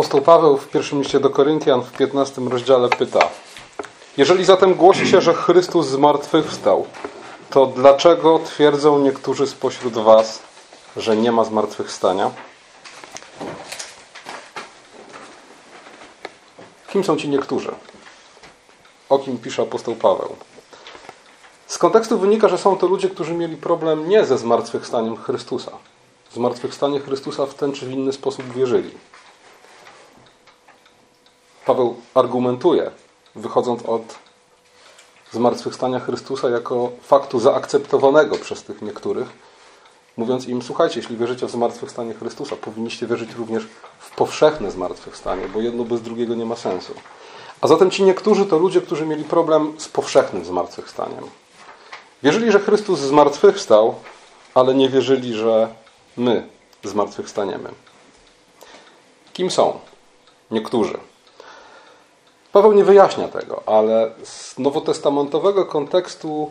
Apostoł Paweł w pierwszym liście do Koryntian w 15 rozdziale pyta: Jeżeli zatem głosi się, że Chrystus zmartwychwstał, to dlaczego twierdzą niektórzy spośród Was, że nie ma zmartwychwstania? Kim są ci niektórzy? O kim pisze apostoł Paweł? Z kontekstu wynika, że są to ludzie, którzy mieli problem nie ze zmartwychwstaniem Chrystusa. W zmartwychwstanie Chrystusa w ten czy w inny sposób wierzyli. Paweł argumentuje, wychodząc od zmartwychwstania Chrystusa jako faktu zaakceptowanego przez tych niektórych, mówiąc im: Słuchajcie, jeśli wierzycie w zmartwychwstanie Chrystusa, powinniście wierzyć również w powszechne zmartwychwstanie, bo jedno bez drugiego nie ma sensu. A zatem ci niektórzy to ludzie, którzy mieli problem z powszechnym zmartwychwstaniem. Wierzyli, że Chrystus zmartwychwstał, ale nie wierzyli, że my zmartwychwstaniemy. Kim są niektórzy? Paweł nie wyjaśnia tego, ale z nowotestamentowego kontekstu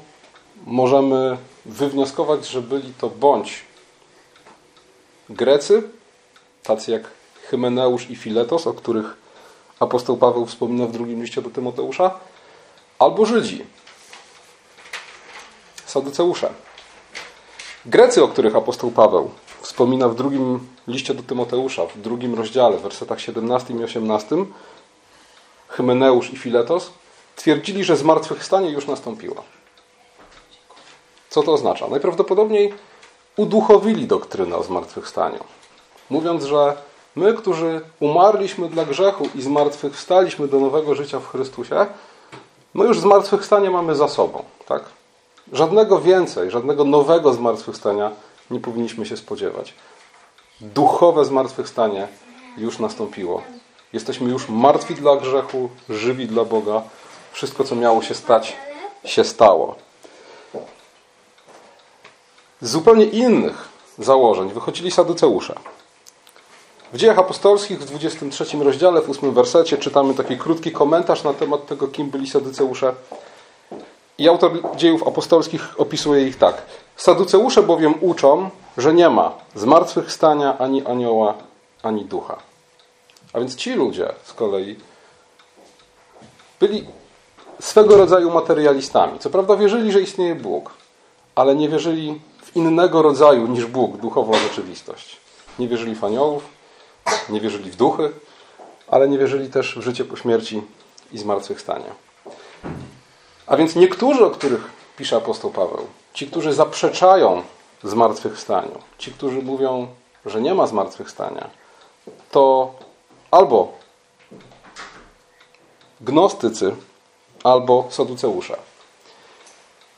możemy wywnioskować, że byli to bądź Grecy, tacy jak Hymeneusz i Filetos, o których apostoł Paweł wspomina w drugim liście do Tymoteusza, albo Żydzi, Saduceusze. Grecy, o których apostoł Paweł wspomina w drugim liście do Tymoteusza, w drugim rozdziale, w wersetach 17 i 18, Hymeneusz i Filetos, twierdzili, że zmartwychwstanie już nastąpiło. Co to oznacza? Najprawdopodobniej uduchowili doktrynę o zmartwychwstaniu, mówiąc, że my, którzy umarliśmy dla grzechu i zmartwychwstaliśmy do nowego życia w Chrystusie, my już zmartwychwstanie mamy za sobą. Tak? Żadnego więcej, żadnego nowego zmartwychwstania nie powinniśmy się spodziewać. Duchowe zmartwychwstanie już nastąpiło. Jesteśmy już martwi dla grzechu, żywi dla Boga. Wszystko, co miało się stać, się stało. Z zupełnie innych założeń wychodzili saduceusze. W dziejach apostolskich w 23 rozdziale, w 8 wersecie czytamy taki krótki komentarz na temat tego, kim byli saduceusze. I autor dziejów apostolskich opisuje ich tak. Saduceusze bowiem uczą, że nie ma zmartwychwstania ani anioła, ani ducha. A więc ci ludzie z kolei byli swego rodzaju materialistami. Co prawda wierzyli, że istnieje Bóg, ale nie wierzyli w innego rodzaju niż Bóg duchową rzeczywistość. Nie wierzyli w aniołów, nie wierzyli w duchy, ale nie wierzyli też w życie po śmierci i zmartwychwstanie. A więc niektórzy, o których pisze apostoł Paweł, ci, którzy zaprzeczają zmartwychwstaniu, ci, którzy mówią, że nie ma zmartwychwstania, to albo gnostycy, albo saduceusze.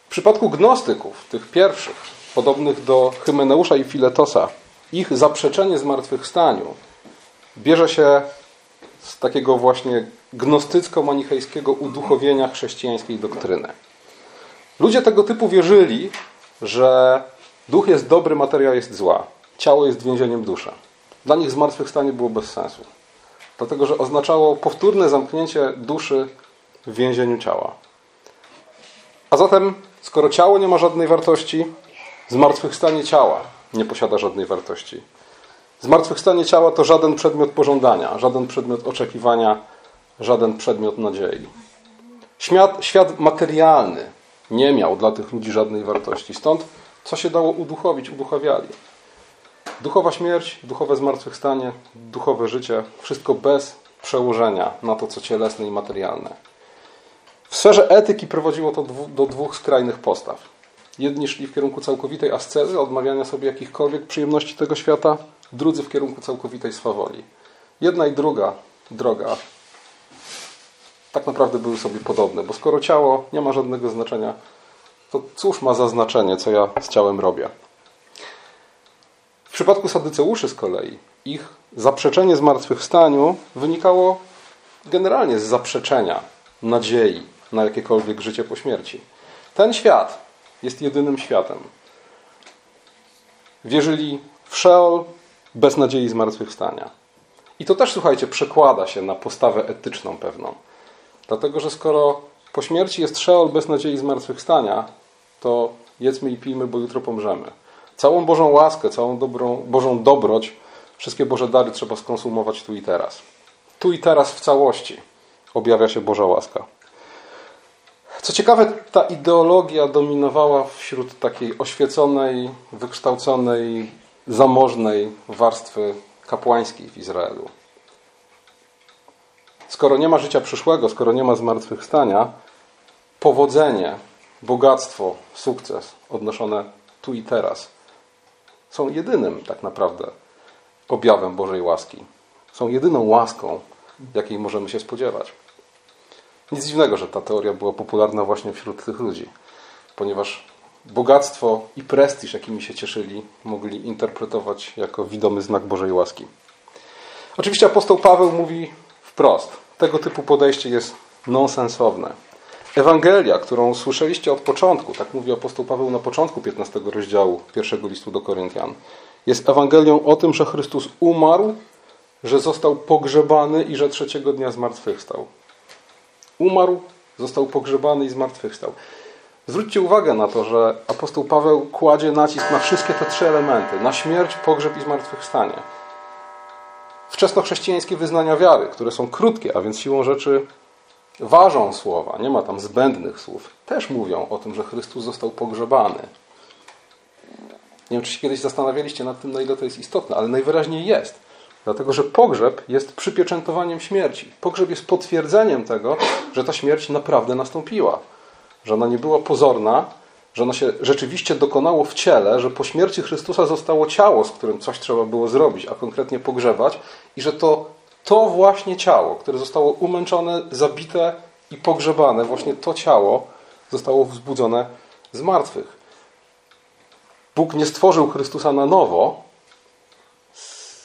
W przypadku gnostyków, tych pierwszych, podobnych do Hymeneusza i Filetosa, ich zaprzeczenie zmartwychwstaniu bierze się z takiego właśnie gnostycko-manichejskiego uduchowienia chrześcijańskiej doktryny. Ludzie tego typu wierzyli, że duch jest dobry, materia jest zła, ciało jest więzieniem duszy. Dla nich zmartwychwstanie było bez sensu, dlatego że oznaczało powtórne zamknięcie duszy w więzieniu ciała. A zatem, skoro ciało nie ma żadnej wartości, zmartwychwstanie ciała nie posiada żadnej wartości. Zmartwychwstanie ciała to żaden przedmiot pożądania, żaden przedmiot oczekiwania, żaden przedmiot nadziei. Świat, świat materialny nie miał dla tych ludzi żadnej wartości. Stąd, co się dało uduchowić, uduchowiali. Duchowa śmierć, duchowe zmartwychwstanie, duchowe życie, wszystko bez przełożenia na to, co cielesne i materialne. W sferze etyki prowadziło to do dwóch skrajnych postaw. Jedni szli w kierunku całkowitej ascezy, odmawiania sobie jakichkolwiek przyjemności tego świata, drudzy w kierunku całkowitej swawoli. Jedna i druga droga tak naprawdę były sobie podobne, bo skoro ciało nie ma żadnego znaczenia, to cóż ma za znaczenie, co ja z ciałem robię? W przypadku sadyceuszy z kolei ich zaprzeczenie zmartwychwstaniu wynikało generalnie z zaprzeczenia nadziei na jakiekolwiek życie po śmierci. Ten świat jest jedynym światem. Wierzyli w Szeol bez nadziei zmartwychwstania. I to też, słuchajcie, przekłada się na postawę etyczną pewną. Dlatego, że skoro po śmierci jest Szeol bez nadziei zmartwychwstania, to jedzmy i pijmy, bo jutro pomrzemy. Całą Bożą łaskę, całą dobrą, Bożą dobroć, wszystkie Boże dary trzeba skonsumować tu i teraz. tu i teraz w całości objawia się Boża łaska. Co ciekawe, ta ideologia dominowała wśród takiej oświeconej, wykształconej, zamożnej warstwy kapłańskiej w Izraelu. Skoro nie ma życia przyszłego, skoro nie ma zmartwychwstania, powodzenie, bogactwo, sukces odnoszone tu i teraz są jedynym tak naprawdę objawem Bożej łaski. Są jedyną łaską, jakiej możemy się spodziewać. Nic dziwnego, że ta teoria była popularna właśnie wśród tych ludzi, ponieważ bogactwo i prestiż, jakimi się cieszyli, mogli interpretować jako widomy znak Bożej łaski. Oczywiście apostoł Paweł mówi wprost: tego typu podejście jest nonsensowne. Ewangelia, którą słyszeliście od początku, tak mówi apostoł Paweł na początku 15 rozdziału pierwszego listu do Koryntian, jest Ewangelią o tym, że Chrystus umarł, że został pogrzebany i że trzeciego dnia zmartwychwstał. Umarł, został pogrzebany i zmartwychwstał. Zwróćcie uwagę na to, że apostoł Paweł kładzie nacisk na wszystkie te trzy elementy: na śmierć, pogrzeb i zmartwychwstanie. Wczesnochrześcijańskie wyznania wiary, które są krótkie, a więc siłą rzeczy ważą słowa, nie ma tam zbędnych słów, też mówią o tym, że Chrystus został pogrzebany. Nie wiem, czy się kiedyś zastanawialiście nad tym, na ile to jest istotne, ale najwyraźniej jest. Dlatego, że pogrzeb jest przypieczętowaniem śmierci. Pogrzeb jest potwierdzeniem tego, że ta śmierć naprawdę nastąpiła. Że ona nie była pozorna, że ona się rzeczywiście dokonało w ciele, że po śmierci Chrystusa zostało ciało, z którym coś trzeba było zrobić, a konkretnie pogrzebać, i że to, to właśnie ciało, które zostało umęczone, zabite i pogrzebane, właśnie to ciało zostało wzbudzone z martwych. Bóg nie stworzył Chrystusa na nowo z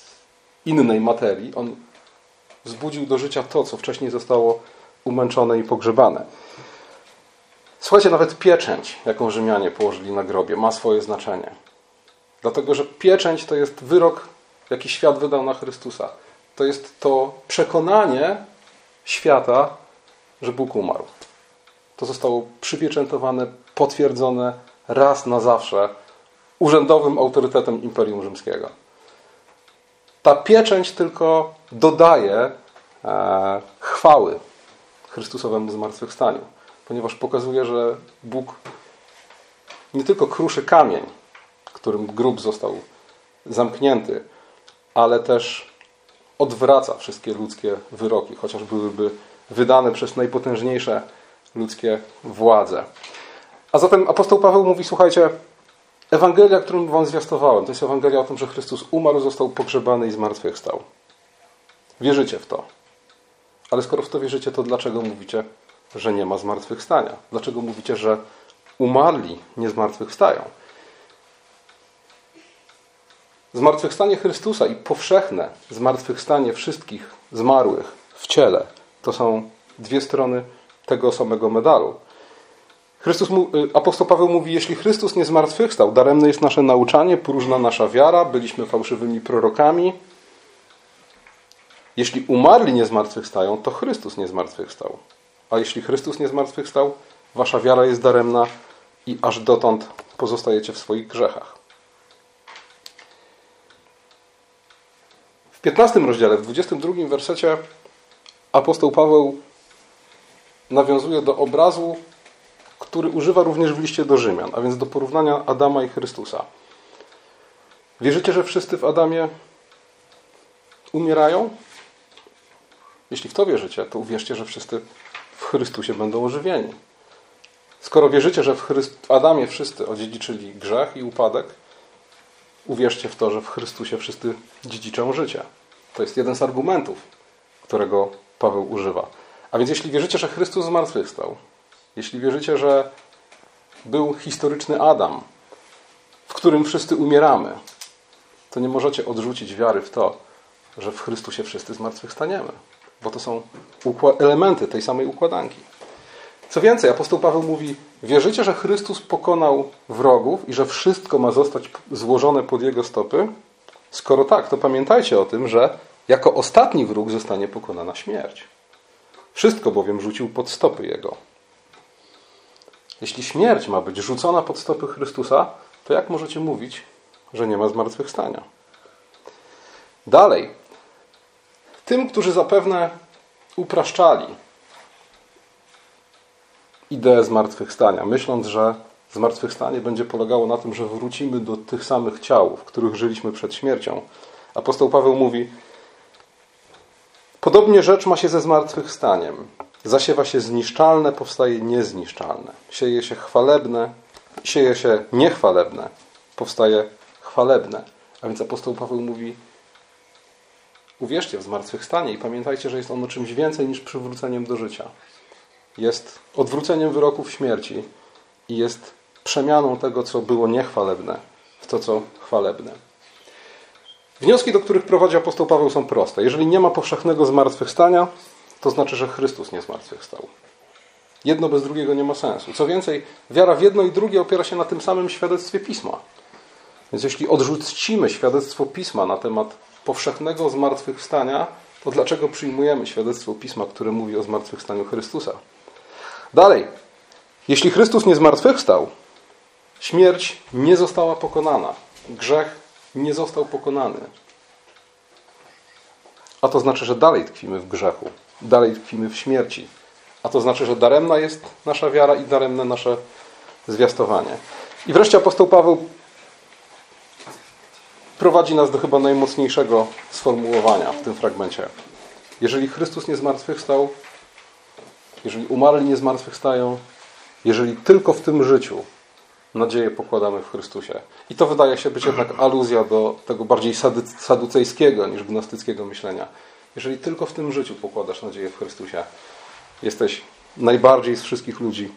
innej materii. On wzbudził do życia to, co wcześniej zostało umęczone i pogrzebane. Słuchajcie, nawet pieczęć, jaką Rzymianie położyli na grobie, ma swoje znaczenie. Dlatego, że pieczęć to jest wyrok, jaki świat wydał na Chrystusa. To jest to przekonanie świata, że Bóg umarł. To zostało przypieczętowane, potwierdzone raz na zawsze urzędowym autorytetem Imperium Rzymskiego. Ta pieczęć tylko dodaje e, chwały Chrystusowemu zmartwychwstaniu, ponieważ pokazuje, że Bóg nie tylko kruszy kamień, którym grób został zamknięty, ale też odwraca wszystkie ludzkie wyroki, chociaż byłyby wydane przez najpotężniejsze ludzkie władze. A zatem apostoł Paweł mówi: Słuchajcie, Ewangelia, którą wam zwiastowałem, to jest Ewangelia o tym, że Chrystus umarł, został pogrzebany i zmartwychwstał. Wierzycie w to. Ale skoro w to wierzycie, to dlaczego mówicie, że nie ma zmartwychwstania? Dlaczego mówicie, że umarli nie zmartwychwstają? Zmartwychwstanie Chrystusa i powszechne zmartwychwstanie wszystkich zmarłych w ciele to są dwie strony tego samego medalu. Chrystus, y, apostoł Paweł mówi, jeśli Chrystus nie zmartwychwstał, daremne jest nasze nauczanie, próżna nasza wiara, byliśmy fałszywymi prorokami. Jeśli umarli nie zmartwychwstają, to Chrystus nie zmartwychwstał. A jeśli Chrystus nie zmartwychwstał, wasza wiara jest daremna i aż dotąd pozostajecie w swoich grzechach. 15 rozdziale, w 22 wersecie apostoł Paweł nawiązuje do obrazu który używa również w liście do Rzymian, a więc do porównania Adama i Chrystusa. Wierzycie, że wszyscy w Adamie umierają? Jeśli w to wierzycie, to uwierzcie, że wszyscy w Chrystusie będą ożywieni. Skoro wierzycie, że w, Chryst w Adamie wszyscy odziedziczyli grzech i upadek, uwierzcie w to, że w Chrystusie wszyscy dziedziczą życie. To jest jeden z argumentów, którego Paweł używa. A więc jeśli wierzycie, że Chrystus zmartwychwstał, jeśli wierzycie, że był historyczny Adam, w którym wszyscy umieramy, to nie możecie odrzucić wiary w to, że w Chrystusie wszyscy zmartwychwstaniemy, bo to są elementy tej samej układanki. Co więcej, apostoł Paweł mówi: Wierzycie, że Chrystus pokonał wrogów i że wszystko ma zostać złożone pod jego stopy? Skoro tak, to pamiętajcie o tym, że jako ostatni wróg zostanie pokonana śmierć. Wszystko bowiem rzucił pod stopy jego. Jeśli śmierć ma być rzucona pod stopy Chrystusa, to jak możecie mówić, że nie ma zmartwychwstania? Dalej, Tym, którzy zapewne upraszczali ideę zmartwychwstania, myśląc, że zmartwychwstanie będzie polegało na tym, że wrócimy do tych samych ciał, w których żyliśmy przed śmiercią. Apostoł Paweł mówi: Podobnie rzecz ma się ze zmartwychwstaniem. Zasiewa się zniszczalne, powstaje niezniszczalne. Sieje się chwalebne, sieje się niechwalebne, powstaje chwalebne. A więc apostoł Paweł mówi: Uwierzcie w zmartwychwstanie i pamiętajcie, że jest ono czymś więcej niż przywróceniem do życia. Jest odwróceniem wyroków śmierci i jest przemianą tego, co było niechwalebne, w to, co chwalebne. Wnioski, do których prowadzi apostoł Paweł, są proste. Jeżeli nie ma powszechnego zmartwychwstania, to znaczy, że Chrystus nie zmartwychwstał. Jedno bez drugiego nie ma sensu. Co więcej, wiara w jedno i drugie opiera się na tym samym świadectwie pisma. Więc jeśli odrzucimy świadectwo pisma na temat powszechnego zmartwychwstania, to dlaczego przyjmujemy świadectwo pisma, które mówi o zmartwychwstaniu Chrystusa? Dalej. Jeśli Chrystus nie zmartwychwstał, śmierć nie została pokonana. Grzech nie został pokonany. A to znaczy, że dalej tkwimy w grzechu, dalej tkwimy w śmierci. A to znaczy, że daremna jest nasza wiara i daremne nasze zwiastowanie. I wreszcie apostoł Paweł prowadzi nas do chyba najmocniejszego sformułowania w tym fragmencie. Jeżeli Chrystus nie zmartwychwstał, jeżeli umarli nie zmartwychwstają, jeżeli tylko w tym życiu nadzieję pokładamy w Chrystusie. I to wydaje się być jednak aluzja do tego bardziej saducejskiego niż gnostyckiego myślenia. Jeżeli tylko w tym życiu pokładasz nadzieję w Chrystusie, jesteś najbardziej z wszystkich ludzi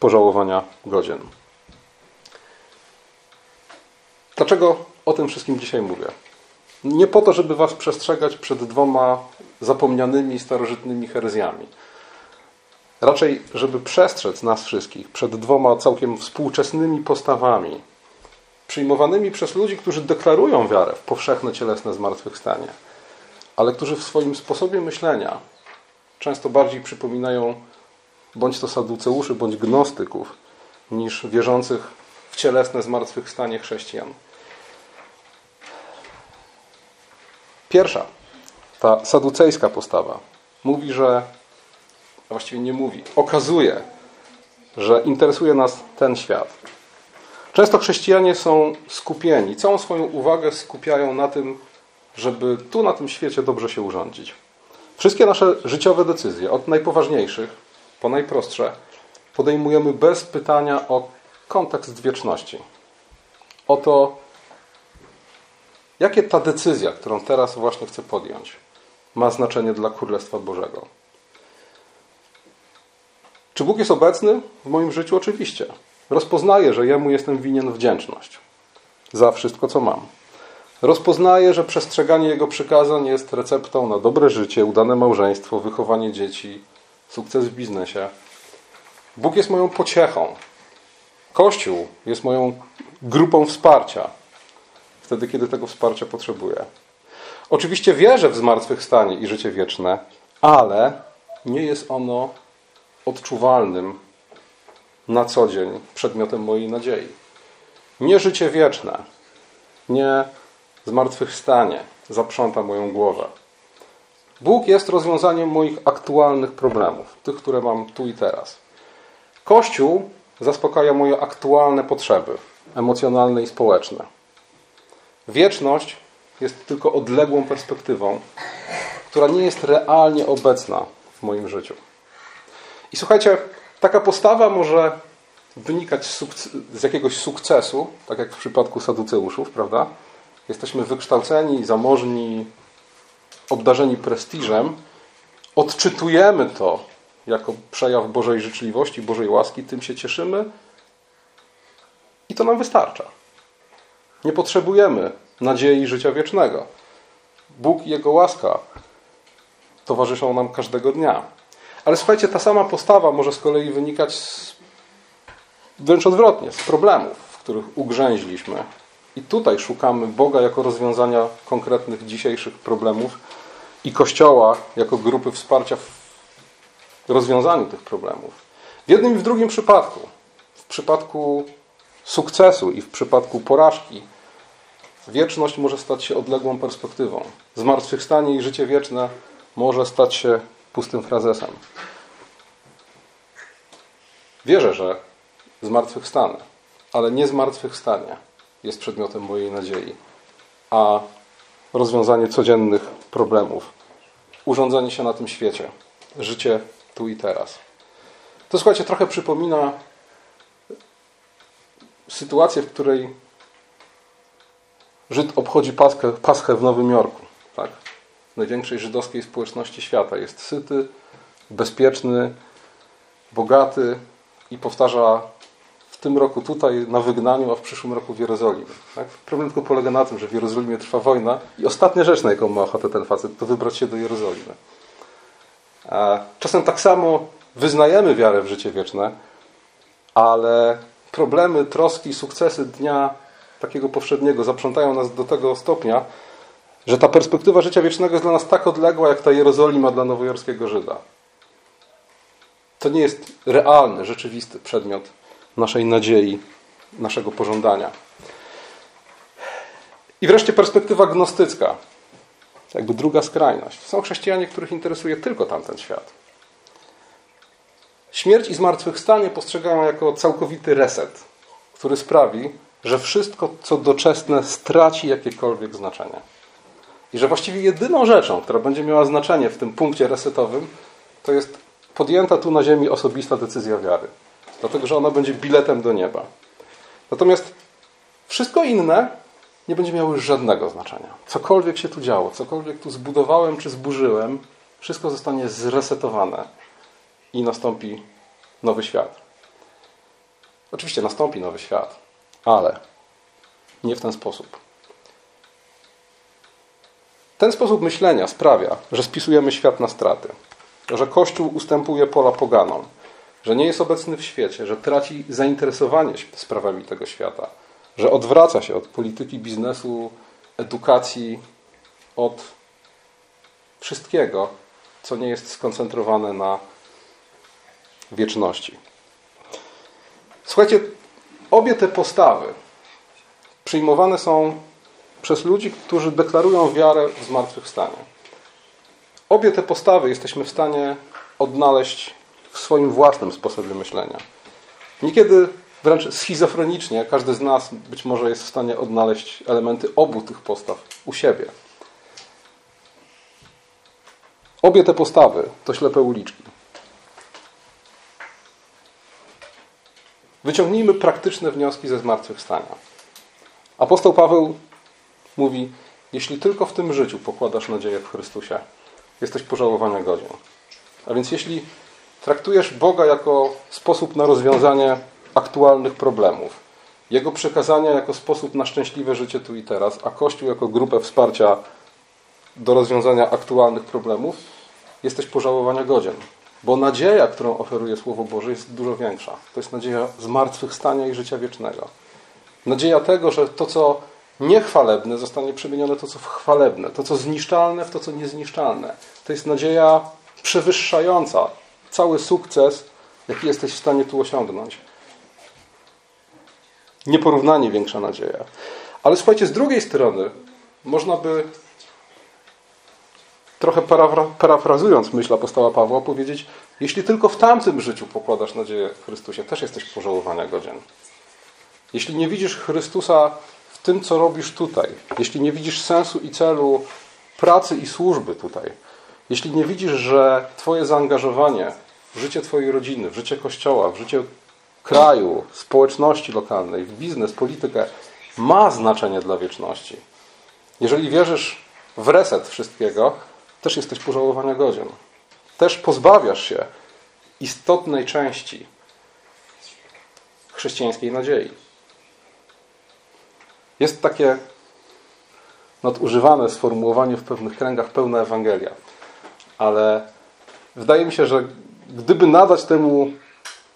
pożałowania godzien. Dlaczego o tym wszystkim dzisiaj mówię? Nie po to, żeby Was przestrzegać przed dwoma zapomnianymi starożytnymi herezjami. Raczej, żeby przestrzec nas wszystkich przed dwoma całkiem współczesnymi postawami, przyjmowanymi przez ludzi, którzy deklarują wiarę w powszechne cielesne zmartwychwstanie, ale którzy w swoim sposobie myślenia często bardziej przypominają bądź to saduceuszy, bądź gnostyków, niż wierzących w cielesne zmartwychwstanie chrześcijan. Pierwsza, ta saducejska postawa, mówi, że a właściwie nie mówi, okazuje, że interesuje nas ten świat. Często chrześcijanie są skupieni, całą swoją uwagę skupiają na tym, żeby tu na tym świecie dobrze się urządzić. Wszystkie nasze życiowe decyzje, od najpoważniejszych po najprostsze, podejmujemy bez pytania o kontekst wieczności. O to, jakie ta decyzja, którą teraz właśnie chcę podjąć, ma znaczenie dla Królestwa Bożego. Czy Bóg jest obecny w moim życiu? Oczywiście. Rozpoznaję, że Jemu jestem winien wdzięczność za wszystko, co mam. Rozpoznaję, że przestrzeganie Jego przykazań jest receptą na dobre życie, udane małżeństwo, wychowanie dzieci, sukces w biznesie. Bóg jest moją pociechą. Kościół jest moją grupą wsparcia, wtedy, kiedy tego wsparcia potrzebuję. Oczywiście wierzę w zmartwychwstanie i życie wieczne, ale nie jest ono odczuwalnym na co dzień przedmiotem mojej nadziei. Nie życie wieczne, nie zmartwychwstanie zaprząta moją głowę. Bóg jest rozwiązaniem moich aktualnych problemów, tych, które mam tu i teraz. Kościół zaspokaja moje aktualne potrzeby emocjonalne i społeczne. Wieczność jest tylko odległą perspektywą, która nie jest realnie obecna w moim życiu. I słuchajcie, taka postawa może wynikać z, z, jakiegoś sukcesu, tak jak w przypadku saduceuszów, prawda? Jesteśmy wykształceni, zamożni, obdarzeni prestiżem. Odczytujemy to jako przejaw Bożej życzliwości, Bożej łaski, tym się cieszymy i to nam wystarcza. Nie potrzebujemy nadziei życia wiecznego. Bóg i Jego łaska towarzyszą nam każdego dnia. Ale słuchajcie, ta sama postawa może z kolei wynikać z, wręcz odwrotnie, z problemów, w których ugrzęźliśmy. I tutaj szukamy Boga jako rozwiązania konkretnych dzisiejszych problemów i Kościoła jako grupy wsparcia w rozwiązaniu tych problemów. W jednym i w drugim przypadku, w przypadku sukcesu i w przypadku porażki, wieczność może stać się odległą perspektywą. Zmartwychwstanie i życie wieczne może stać się pustym frazesem. Wierzę, że zmartwychwstanę, ale nie zmartwychwstanie jest przedmiotem mojej nadziei, a rozwiązanie codziennych problemów, urządzenie się na tym świecie, życie tu i teraz. To słuchajcie, trochę przypomina sytuację, w której Żyd obchodzi Paschę, Paschę w Nowym Jorku. Największej żydowskiej społeczności świata. Jest syty, bezpieczny, bogaty i powtarza w tym roku tutaj na wygnaniu, a w przyszłym roku w Jerozolimie. Tak? Problem tylko polega na tym, że w Jerozolimie trwa wojna i ostatnia rzecz, na jaką ma ochotę ten facet, to wybrać się do Jerozolimy. Czasem tak samo wyznajemy wiarę w życie wieczne, ale problemy, troski, sukcesy dnia takiego powszedniego zaprzątają nas do tego stopnia, że ta perspektywa życia wiecznego jest dla nas tak odległa, jak ta Jerozolima dla nowojorskiego Żyda. To nie jest realny, rzeczywisty przedmiot naszej nadziei, naszego pożądania. I wreszcie perspektywa gnostycka. Jakby druga skrajność. Są chrześcijanie, których interesuje tylko tamten świat. Śmierć i zmartwychwstanie postrzegają jako całkowity reset, który sprawi, że wszystko, co doczesne, straci jakiekolwiek znaczenie. I że właściwie jedyną rzeczą, która będzie miała znaczenie w tym punkcie resetowym, to jest podjęta tu na ziemi osobista decyzja wiary. Dlatego, że ona będzie biletem do nieba. Natomiast wszystko inne nie będzie miało już żadnego znaczenia. Cokolwiek się tu działo, cokolwiek tu zbudowałem czy zburzyłem, wszystko zostanie zresetowane i nastąpi nowy świat. Oczywiście nastąpi nowy świat, ale nie w ten sposób. Ten sposób myślenia sprawia, że spisujemy świat na straty, że Kościół ustępuje pola poganom, że nie jest obecny w świecie, że traci zainteresowanie sprawami tego świata, że odwraca się od polityki biznesu, edukacji, od wszystkiego, co nie jest skoncentrowane na wieczności. Słuchajcie, obie te postawy przyjmowane są przez ludzi, którzy deklarują wiarę w zmartwychwstanie. Obie te postawy jesteśmy w stanie odnaleźć w swoim własnym sposobie myślenia. Niekiedy wręcz schizofrenicznie każdy z nas być może jest w stanie odnaleźć elementy obu tych postaw u siebie. Obie te postawy to ślepe uliczki. Wyciągnijmy praktyczne wnioski ze zmartwychwstania. Apostoł Paweł mówi: Jeśli tylko w tym życiu pokładasz nadzieję w Chrystusie, jesteś pożałowania godzien. A więc jeśli traktujesz Boga jako sposób na rozwiązanie aktualnych problemów, Jego przekazania jako sposób na szczęśliwe życie tu i teraz, a Kościół jako grupę wsparcia do rozwiązania aktualnych problemów, jesteś pożałowania godzien. Bo nadzieja, którą oferuje Słowo Boże, jest dużo większa. To jest nadzieja zmartwychwstania i życia wiecznego. Nadzieja tego, że to, co niechwalebne, zostanie przemienione to, co w chwalebne. To, co zniszczalne, w to, co niezniszczalne. To jest nadzieja przewyższająca cały sukces, jaki jesteś w stanie tu osiągnąć. Nieporównanie większa nadzieja. Ale słuchajcie, z drugiej strony można by trochę parafrazując myśl apostoła Pawła, powiedzieć, jeśli tylko w tamtym życiu pokładasz nadzieję w Chrystusie, też jesteś pożałowania godzien. Jeśli nie widzisz Chrystusa w tym, co robisz tutaj, jeśli nie widzisz sensu i celu pracy i służby tutaj, jeśli nie widzisz, że Twoje zaangażowanie w życie Twojej rodziny, w życie Kościoła, w życie kraju, społeczności lokalnej, w biznes, politykę ma znaczenie dla wieczności. Jeżeli wierzysz w reset wszystkiego, też jesteś pożałowania godzien. Też pozbawiasz się istotnej części chrześcijańskiej nadziei. Jest takie nadużywane sformułowanie w pewnych kręgach pełna Ewangelia. Ale wydaje mi się, że gdyby nadać temu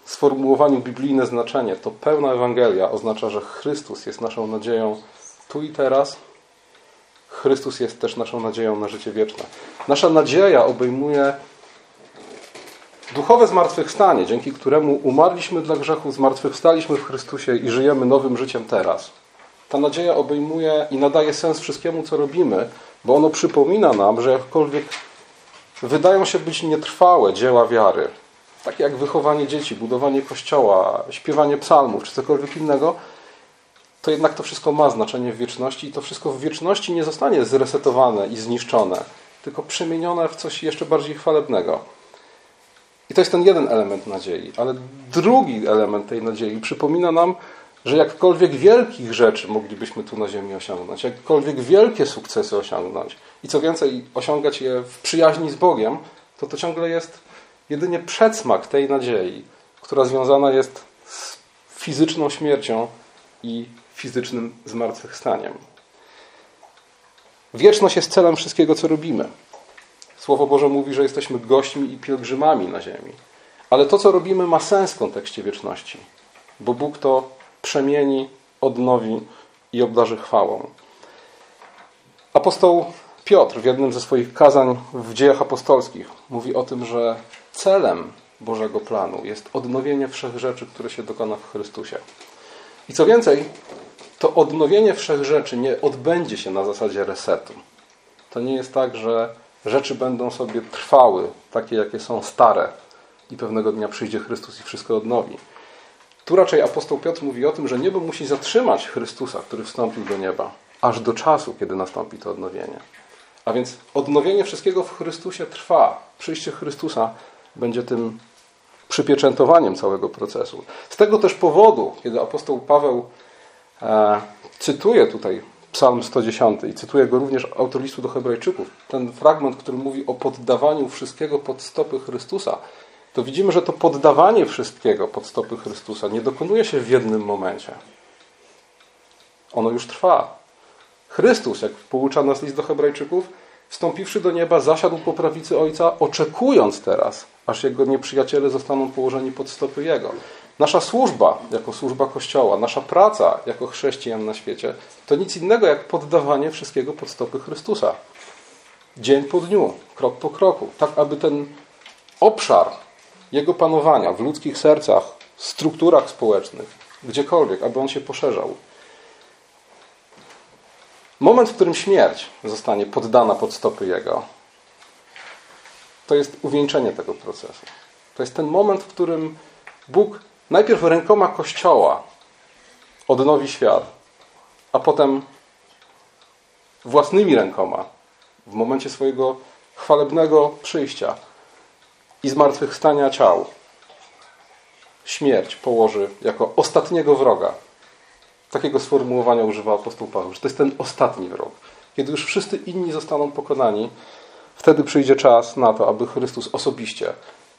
sformułowaniu biblijne znaczenie, to pełna Ewangelia oznacza, że Chrystus jest naszą nadzieją tu i teraz Chrystus jest też naszą nadzieją na życie wieczne. Nasza nadzieja obejmuje duchowe zmartwychwstanie, dzięki któremu umarliśmy dla grzechu, zmartwychwstaliśmy w Chrystusie i żyjemy nowym życiem teraz. Ta nadzieja obejmuje i nadaje sens wszystkiemu, co robimy, bo ono przypomina nam, że jakkolwiek wydają się być nietrwałe dzieła wiary, takie jak wychowanie dzieci, budowanie kościoła, śpiewanie psalmów czy cokolwiek innego, to jednak to wszystko ma znaczenie w wieczności i to wszystko w wieczności nie zostanie zresetowane i zniszczone, tylko przemienione w coś jeszcze bardziej chwalebnego. I to jest ten jeden element nadziei, ale drugi element tej nadziei przypomina nam, że jakkolwiek wielkich rzeczy moglibyśmy tu na Ziemi osiągnąć, jakkolwiek wielkie sukcesy osiągnąć i co więcej, osiągać je w przyjaźni z Bogiem, to to ciągle jest jedynie przedsmak tej nadziei, która związana jest z fizyczną śmiercią i fizycznym zmartwychwstaniem. Wieczność jest celem wszystkiego, co robimy. Słowo Boże mówi, że jesteśmy gośćmi i pielgrzymami na ziemi. Ale to, co robimy, ma sens w kontekście wieczności, bo Bóg to przemieni, odnowi i obdarzy chwałą. Apostoł Piotr w jednym ze swoich kazań w dziejach apostolskich mówi o tym, że celem Bożego planu jest odnowienie wszech rzeczy, które się dokona w Chrystusie. I co więcej, to odnowienie wszech rzeczy nie odbędzie się na zasadzie resetu. To nie jest tak, że rzeczy będą sobie trwały, takie jakie są stare i pewnego dnia przyjdzie Chrystus i wszystko odnowi. Tu raczej apostoł Piotr mówi o tym, że niebo musi zatrzymać Chrystusa, który wstąpił do nieba, aż do czasu, kiedy nastąpi to odnowienie. A więc odnowienie wszystkiego w Chrystusie trwa. Przyjście Chrystusa będzie tym przypieczętowaniem całego procesu. Z tego też powodu, kiedy apostoł Paweł e, cytuje tutaj Psalm 110 i cytuje go również autor listu do Hebrajczyków, ten fragment, który mówi o poddawaniu wszystkiego pod stopy Chrystusa, to widzimy, że to poddawanie wszystkiego pod stopy Chrystusa nie dokonuje się w jednym momencie. Ono już trwa. Chrystus, jak poucza nas list do Hebrajczyków, wstąpiwszy do nieba, zasiadł po prawicy Ojca, oczekując teraz, aż jego nieprzyjaciele zostaną położeni pod stopy Jego. Nasza służba jako służba Kościoła, nasza praca jako chrześcijan na świecie, to nic innego jak poddawanie wszystkiego pod stopy Chrystusa. Dzień po dniu, krok po kroku, tak aby ten obszar Jego panowania w ludzkich sercach, strukturach społecznych, gdziekolwiek, aby on się poszerzał. Moment, w którym śmierć zostanie poddana pod stopy Jego, to jest uwieńczenie tego procesu. To jest ten moment, w którym Bóg najpierw rękoma Kościoła odnowi świat, a potem własnymi rękoma w momencie swojego chwalebnego przyjścia i zmartwychwstania ciał śmierć położy jako ostatniego wroga. Takiego sformułowania używa apostoł Paweł, że to jest ten ostatni wrog. Kiedy już wszyscy inni zostaną pokonani, wtedy przyjdzie czas na to, aby Chrystus osobiście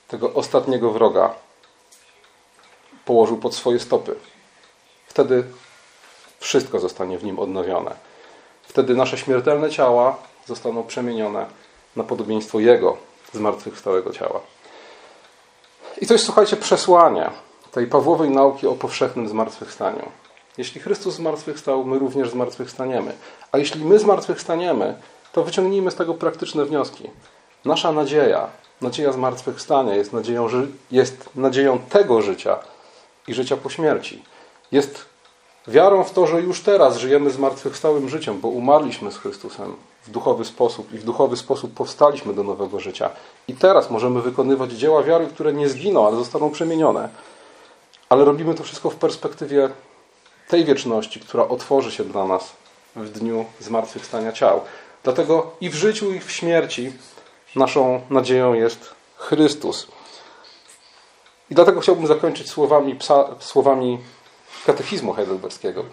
tego ostatniego wroga położył pod swoje stopy. Wtedy wszystko zostanie w nim odnowione. Wtedy nasze śmiertelne ciała zostaną przemienione na podobieństwo Jego zmartwychwstałego ciała. I to jest, słuchajcie, przesłanie tej Pawłowej nauki o powszechnym zmartwychwstaniu. Jeśli Chrystus zmartwychwstał, my również zmartwychwstaniemy. A jeśli my zmartwychwstaniemy, to wyciągnijmy z tego praktyczne wnioski. Nasza nadzieja, nadzieja zmartwychwstania jest nadzieją, jest nadzieją tego życia, i życia po śmierci. Jest wiarą w to, że już teraz żyjemy zmartwychwstałym życiem, bo umarliśmy z Chrystusem w duchowy sposób i w duchowy sposób powstaliśmy do nowego życia. I teraz możemy wykonywać dzieła wiary, które nie zginą, ale zostaną przemienione. Ale robimy to wszystko w perspektywie tej wieczności, która otworzy się dla nas w dniu zmartwychwstania ciał. Dlatego i w życiu, i w śmierci naszą nadzieją jest Chrystus. I dlatego chciałbym zakończyć słowami, psa, słowami katechizmu heidelberskiego.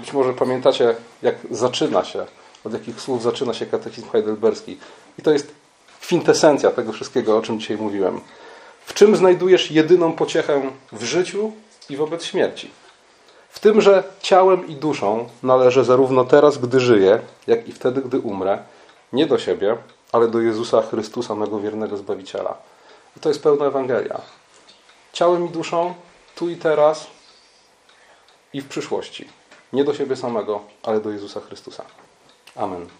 Być może pamiętacie, jak zaczyna się, od jakich słów zaczyna się katechizm heidelberski. I to jest kwintesencja tego wszystkiego, o czym dzisiaj mówiłem. W czym znajdujesz jedyną pociechę w życiu i wobec śmierci? W tym, że ciałem i duszą należę zarówno teraz, gdy żyję, jak i wtedy, gdy umrę, nie do siebie, ale do Jezusa Chrystusa, mego wiernego Zbawiciela. I to jest pełna Ewangelia ciałem i duszą, tu i teraz i w przyszłości. Nie do siebie samego, ale do Jezusa Chrystusa. Amen.